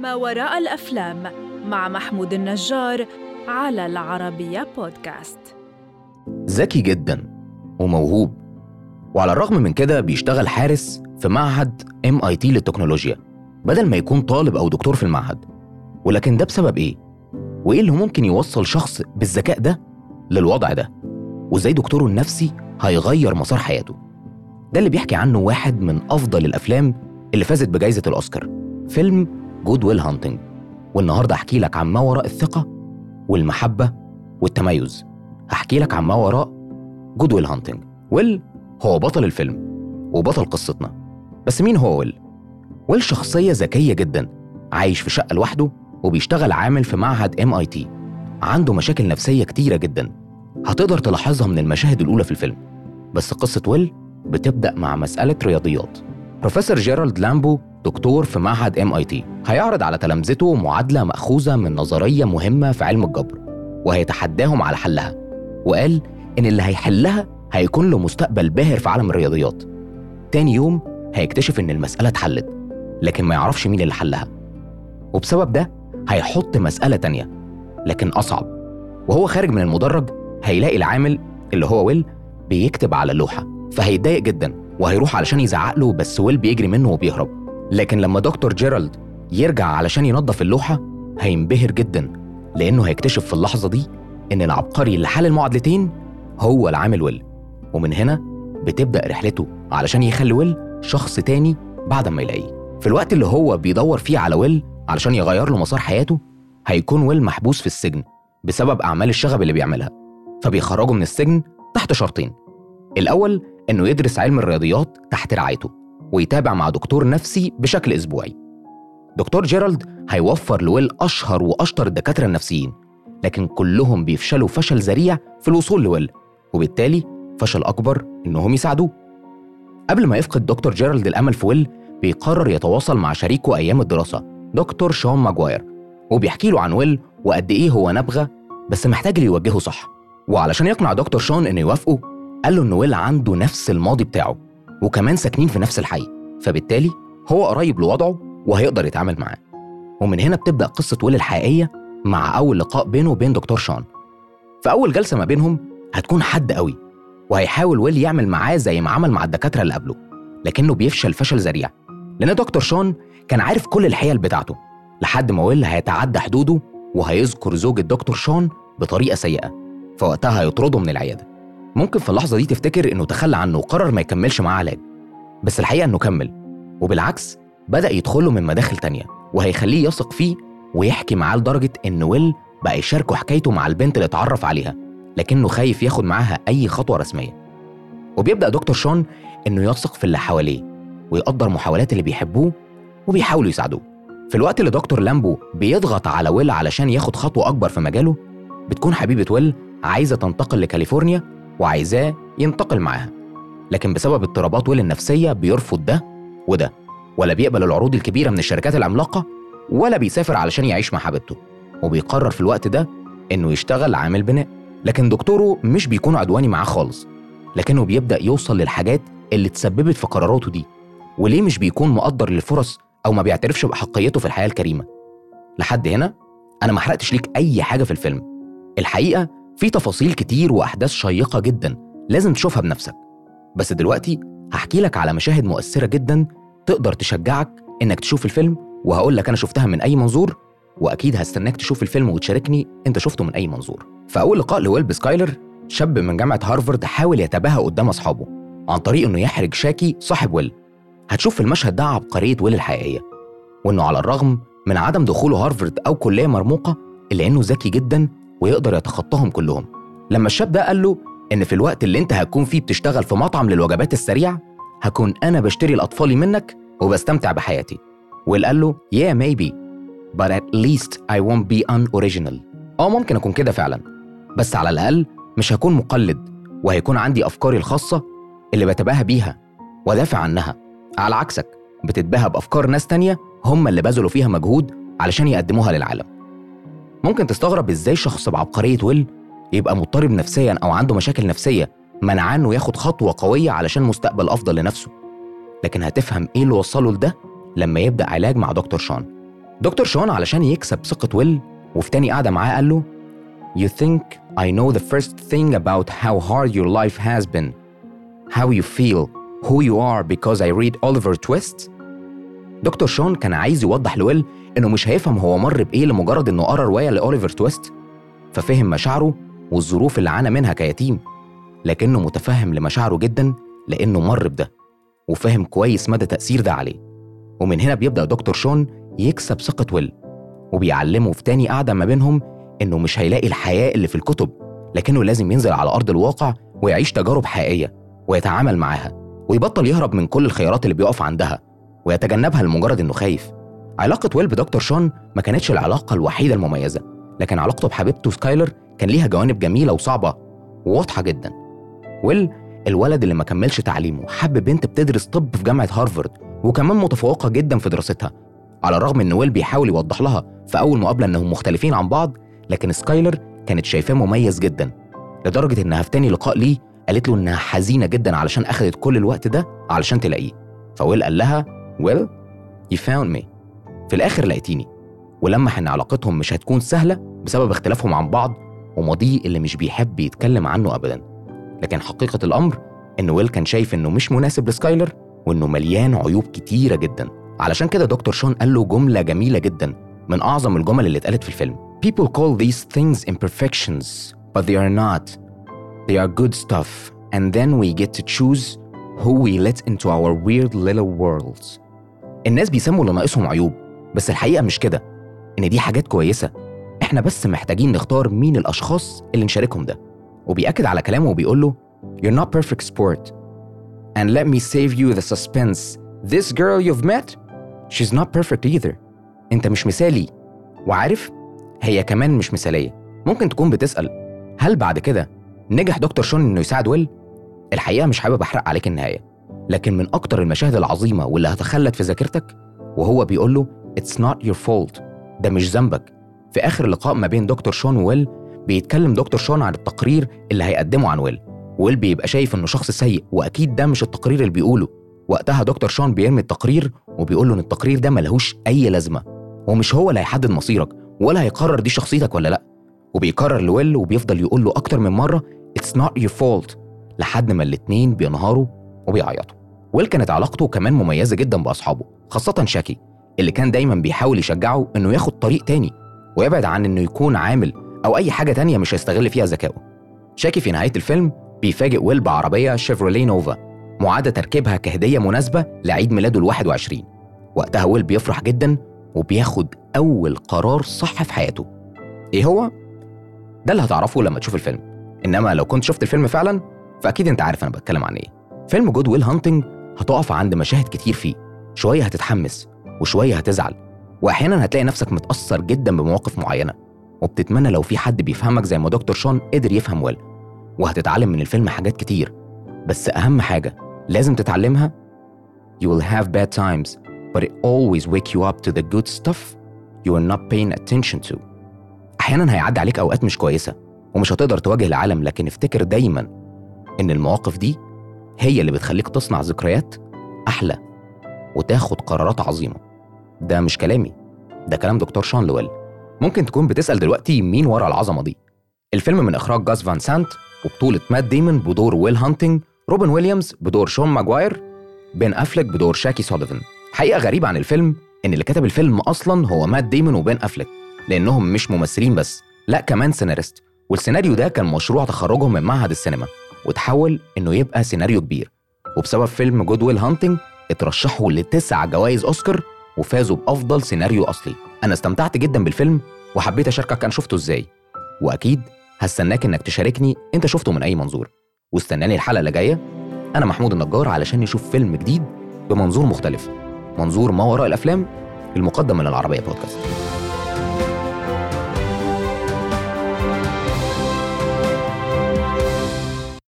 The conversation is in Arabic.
ما وراء الأفلام مع محمود النجار على العربية بودكاست. ذكي جدا وموهوب وعلى الرغم من كده بيشتغل حارس في معهد MIT للتكنولوجيا بدل ما يكون طالب أو دكتور في المعهد. ولكن ده بسبب إيه؟ وإيه اللي ممكن يوصل شخص بالذكاء ده للوضع ده؟ وإزاي دكتوره النفسي هيغير مسار حياته؟ ده اللي بيحكي عنه واحد من أفضل الأفلام اللي فازت بجائزه الأوسكار فيلم Good Will Hunting. والنهارده احكي لك عن ما وراء الثقة والمحبة والتميز. هحكي لك عن ما وراء Good Will Hunting. ويل هو بطل الفيلم وبطل قصتنا. بس مين هو ويل؟ ويل شخصية ذكية جدا عايش في شقة لوحده وبيشتغل عامل في معهد MIT عنده مشاكل نفسية كتيرة جدا. هتقدر تلاحظها من المشاهد الأولى في الفيلم. بس قصة ويل بتبدأ مع مسألة رياضيات. بروفيسور جيرالد لامبو دكتور في معهد MIT هيعرض على تلامذته معادلة مأخوذة من نظرية مهمة في علم الجبر وهيتحداهم على حلها. وقال إن اللي هيحلها هيكون له مستقبل باهر في عالم الرياضيات. تاني يوم هيكتشف إن المسألة اتحلت لكن ما يعرفش مين اللي حلها. وبسبب ده هيحط مسألة تانية لكن أصعب. وهو خارج من المدرج هيلاقي العامل اللي هو ويل بيكتب على اللوحه فهيتضايق جدا وهيروح علشان يزعق له بس ويل بيجري منه وبيهرب. لكن لما دكتور جيرالد يرجع علشان ينظف اللوحة هينبهر جدا لأنه هيكتشف في اللحظة دي إن العبقري اللي حل المعادلتين هو العامل ويل. ومن هنا بتبدأ رحلته علشان يخلي ويل شخص تاني بعد ما يلاقيه. في الوقت اللي هو بيدور فيه على ويل علشان يغير له مسار حياته هيكون ويل محبوس في السجن بسبب أعمال الشغب اللي بيعملها فبيخرجه من السجن تحت شرطين. الأول إنه يدرس علم الرياضيات تحت رعايته. ويتابع مع دكتور نفسي بشكل أسبوعي. دكتور جيرالد هيوفر لويل أشهر وأشطر الدكاترة النفسيين لكن كلهم بيفشلوا فشل ذريع في الوصول لويل وبالتالي فشل أكبر إنهم يساعدوه. قبل ما يفقد دكتور جيرالد الأمل في ويل بيقرر يتواصل مع شريكه أيام الدراسة دكتور شون ماجواير وبيحكي له عن ويل وقد إيه هو نبغى بس محتاج اللي يوجهه صح. وعلشان يقنع دكتور شون إنه يوافقه قال له إن ويل عنده نفس الماضي بتاعه. وكمان ساكنين في نفس الحي فبالتالي هو قريب لوضعه وهيقدر يتعامل معاه. ومن هنا بتبدأ قصة ويل الحقيقية مع أول لقاء بينه وبين دكتور شون في أول جلسة ما بينهم هتكون حد قوي وهيحاول ويل يعمل معاه زي ما عمل مع الدكاترة اللي قبله لكنه بيفشل فشل ذريع. لأن دكتور شون كان عارف كل الحيل بتاعته لحد ما ويل هيتعدى حدوده وهيذكر زوج الدكتور شون بطريقة سيئة فوقتها هيطرده من العيادة. ممكن في اللحظة دي تفتكر إنه تخلى عنه وقرر ما يكملش معاه علاج. بس الحقيقة إنه كمل وبالعكس بدأ يدخله من مداخل تانية وهيخليه يثق فيه ويحكي معاه لدرجة إن ويل بقى يشاركه حكايته مع البنت اللي اتعرف عليها لكنه خايف ياخد معاها أي خطوة رسمية. وبيبدأ دكتور شون إنه يثق في اللي حواليه ويقدر محاولات اللي بيحبوه وبيحاولوا يساعدوه. في الوقت اللي دكتور لامبو بيضغط على ويل علشان ياخد خطوة أكبر في مجاله بتكون حبيبة ويل عايزة تنتقل لكاليفورنيا وعايزاه ينتقل معاها. لكن بسبب اضطرابات ويل النفسية بيرفض ده وده ولا بيقبل العروض الكبيرة من الشركات العملاقة ولا بيسافر علشان يعيش مع حبيبته. وبيقرر في الوقت ده إنه يشتغل عامل بناء. لكن دكتوره مش بيكون عدواني معاه خالص. لكنه بيبدأ يوصل للحاجات اللي تسببت في قراراته دي. وليه مش بيكون مقدر للفرص أو ما بيعترفش بأحقيته في الحياة الكريمة؟ لحد هنا أنا ما حرقتش ليك أي حاجة في الفيلم. الحقيقة في تفاصيل كتير وأحداث شيقة جدا لازم تشوفها بنفسك. بس دلوقتي هحكي لك على مشاهد مؤثرة جدا تقدر تشجعك إنك تشوف الفيلم وهقول لك أنا شفتها من أي منظور وأكيد هستناك تشوف الفيلم وتشاركني أنت شفته من أي منظور. في أول لقاء لويل بسكايلر شاب من جامعة هارفارد حاول يتباهى قدام أصحابه عن طريق إنه يحرج شاكي صاحب ويل. هتشوف في المشهد ده عبقرية ويل الحقيقية وإنه على الرغم من عدم دخوله هارفارد أو كلية مرموقة إلا إنه ذكي جدا ويقدر يتخطاهم كلهم. لما الشاب ده قال له إن في الوقت اللي أنت هتكون فيه بتشتغل في مطعم للوجبات السريعة هكون أنا بشتري لأطفالي منك وبستمتع بحياتي. ويل قال له yeah maybe but at least I won't be unoriginal. آه ممكن أكون كده فعلا. بس على الأقل مش هكون مقلد وهيكون عندي أفكاري الخاصة اللي بتباهى بيها ودافع عنها. على عكسك بتتباهى بأفكار ناس تانية هم اللي بذلوا فيها مجهود علشان يقدموها للعالم. ممكن تستغرب إزاي شخص بعبقرية ويل يبقى مضطرب نفسيا أو عنده مشاكل نفسية منعاه إنه ياخد خطوة قوية علشان مستقبل أفضل لنفسه. لكن هتفهم إيه اللي وصله لده لما يبدأ علاج مع دكتور شون. دكتور شون علشان يكسب ثقة ويل وفي تاني قعدة معاه قال له You think I know the first thing about how hard your life has been. How you feel who you are because I read Oliver Twist? دكتور شون كان عايز يوضح لويل إنه مش هيفهم هو مر بإيه لمجرد إنه قرا رواية لأوليفر تويست. ففهم مشاعره والظروف اللي عانى منها كيتيم لكنه متفهم لمشاعره جدا لأنه مر بده وفهم كويس مدى تأثير ده عليه. ومن هنا بيبدأ دكتور شون يكسب ثقة ويل وبيعلمه في تاني قعدة ما بينهم إنه مش هيلاقي الحياة اللي في الكتب لكنه لازم ينزل على أرض الواقع ويعيش تجارب حقيقية ويتعامل معاها ويبطل يهرب من كل الخيارات اللي بيقف عندها ويتجنبها لمجرد إنه خايف. علاقة ويل بدكتور شون ما كانتش العلاقة الوحيدة المميزة لكن علاقته بحبيبته سكايلر كان ليها جوانب جميلة وصعبة وواضحة جدا. ويل الولد اللي ما كملش تعليمه حب بنت بتدرس طب في جامعة هارفارد وكمان متفوقة جدا في دراستها على الرغم إن ويل بيحاول يوضح لها في أول مقابلة إنهم مختلفين عن بعض لكن سكايلر كانت شايفاه مميز جدا لدرجة إنها في تاني لقاء ليه قالت له إنها حزينة جدا علشان اخذت كل الوقت ده علشان تلاقيه. فويل قال لها ويل you found me. في الآخر لقيتيني. ولمح ان علاقتهم مش هتكون سهلة بسبب اختلافهم عن بعض وماضيه اللي مش بيحب يتكلم عنه ابدا. لكن حقيقة الأمر إن ويل كان شايف إنه مش مناسب لسكايلر وإنه مليان عيوب كتيرة جدا. علشان كده دكتور شون قال له جملة جميلة جدا من أعظم الجمل اللي اتقالت في الفيلم. People call these things imperfections but they are not. They are good stuff. And then we get to choose who we let into our weird little worlds. الناس بيسموا اللي ناقصهم عيوب. بس الحقيقة مش كده إن دي حاجات كويسة. إحنا بس محتاجين نختار مين الأشخاص اللي نشاركهم ده. وبيأكد على كلامه وبيقول له You're not perfect sport. And let me save you the suspense. This girl you've met she's not perfect either. أنت مش مثالي. وعارف هي كمان مش مثالية. ممكن تكون بتسأل هل بعد كده نجح دكتور شون إنه يساعد ويل؟ الحقيقة مش حابب أحرق عليك النهاية. لكن من أكتر المشاهد العظيمة واللي هتخلد في ذاكرتك وهو بيقول له It's not your fault. ده مش ذنبك. في آخر لقاء ما بين دكتور شون وويل بيتكلم دكتور شون عن التقرير اللي هيقدمه عن ويل. ويل بيبقى شايف إنه شخص سيء وأكيد ده مش التقرير اللي بيقوله. وقتها دكتور شون بيرمي التقرير وبيقول له إن التقرير ده ملهوش أي لازمة. ومش هو اللي هيحدد مصيرك ولا هيقرر دي شخصيتك ولا لأ. وبيكرر لويل وبيفضل يقول له أكتر من مرة It's not your fault. لحد ما الاتنين بينهاروا وبيعيطوا. ويل كانت علاقته كمان مميزة جدا بأصحابه خاصة شاكي. اللي كان دايما بيحاول يشجعه إنه ياخد طريق تاني ويبعد عن إنه يكون عامل أو أي حاجة تانية مش هيستغل فيها ذكائه. شاكي في نهاية الفيلم بيفاجئ ويل بعربية شيفروليه نوفا معاد تركيبها كهدية مناسبة لعيد ميلاده ال 21 وقتها ويل بيفرح جدا وبياخد أول قرار صح في حياته. إيه هو؟ ده اللي هتعرفه لما تشوف الفيلم. إنما لو كنت شفت الفيلم فعلا فأكيد أنت عارف أنا بتكلم عن إيه. فيلم جود ويل هانتنج هتقف عند مشاهد كتير فيه. شوية هتتحمس. وشوية هتزعل واحيانا هتلاقي نفسك متأثر جدا بمواقف معينة وبتتمنى لو في حد بيفهمك زي ما دكتور شون قدر يفهم ويل وهتتعلم من الفيلم حاجات كتير. بس أهم حاجة لازم تتعلمها You will have bad times but it always wake you up to the good stuff you are not paying attention to. أحيانا هيعدي عليك أوقات مش كويسة ومش هتقدر تواجه العالم لكن افتكر دايما إن المواقف دي هي اللي بتخليك تصنع ذكريات أحلى وتاخد قرارات عظيمة. ده مش كلامي. ده كلام دكتور شون لويل. ممكن تكون بتسأل دلوقتي مين ورا العظمة دي. الفيلم من إخراج جاس فان سانت وبطولة مات ديمون بدور ويل هانتنج روبن ويليامز بدور شون ماجواير بن افلك بدور شاكي سوليفان. حقيقة غريبة عن الفيلم إن اللي كتب الفيلم أصلا هو مات ديمون وبن افلك لأنهم مش ممثلين بس لا كمان سيناريست. والسيناريو ده كان مشروع تخرجهم من معهد السينما وتحول إنه يبقى سيناريو كبير. وبسبب فيلم جود ويل هانتنج اترشحوا لتسع جوائز أوسكار وفازوا بأفضل سيناريو أصلي. أنا استمتعت جدا بالفيلم وحبيت أشاركك أنا شفته إزاي. وأكيد هستناك إنك تشاركني أنت شفته من أي منظور. واستناني الحلقة اللي جاية. أنا محمود النجار علشان نشوف فيلم جديد بمنظور مختلف. منظور ما وراء الأفلام المقدم من العربية بودكاست.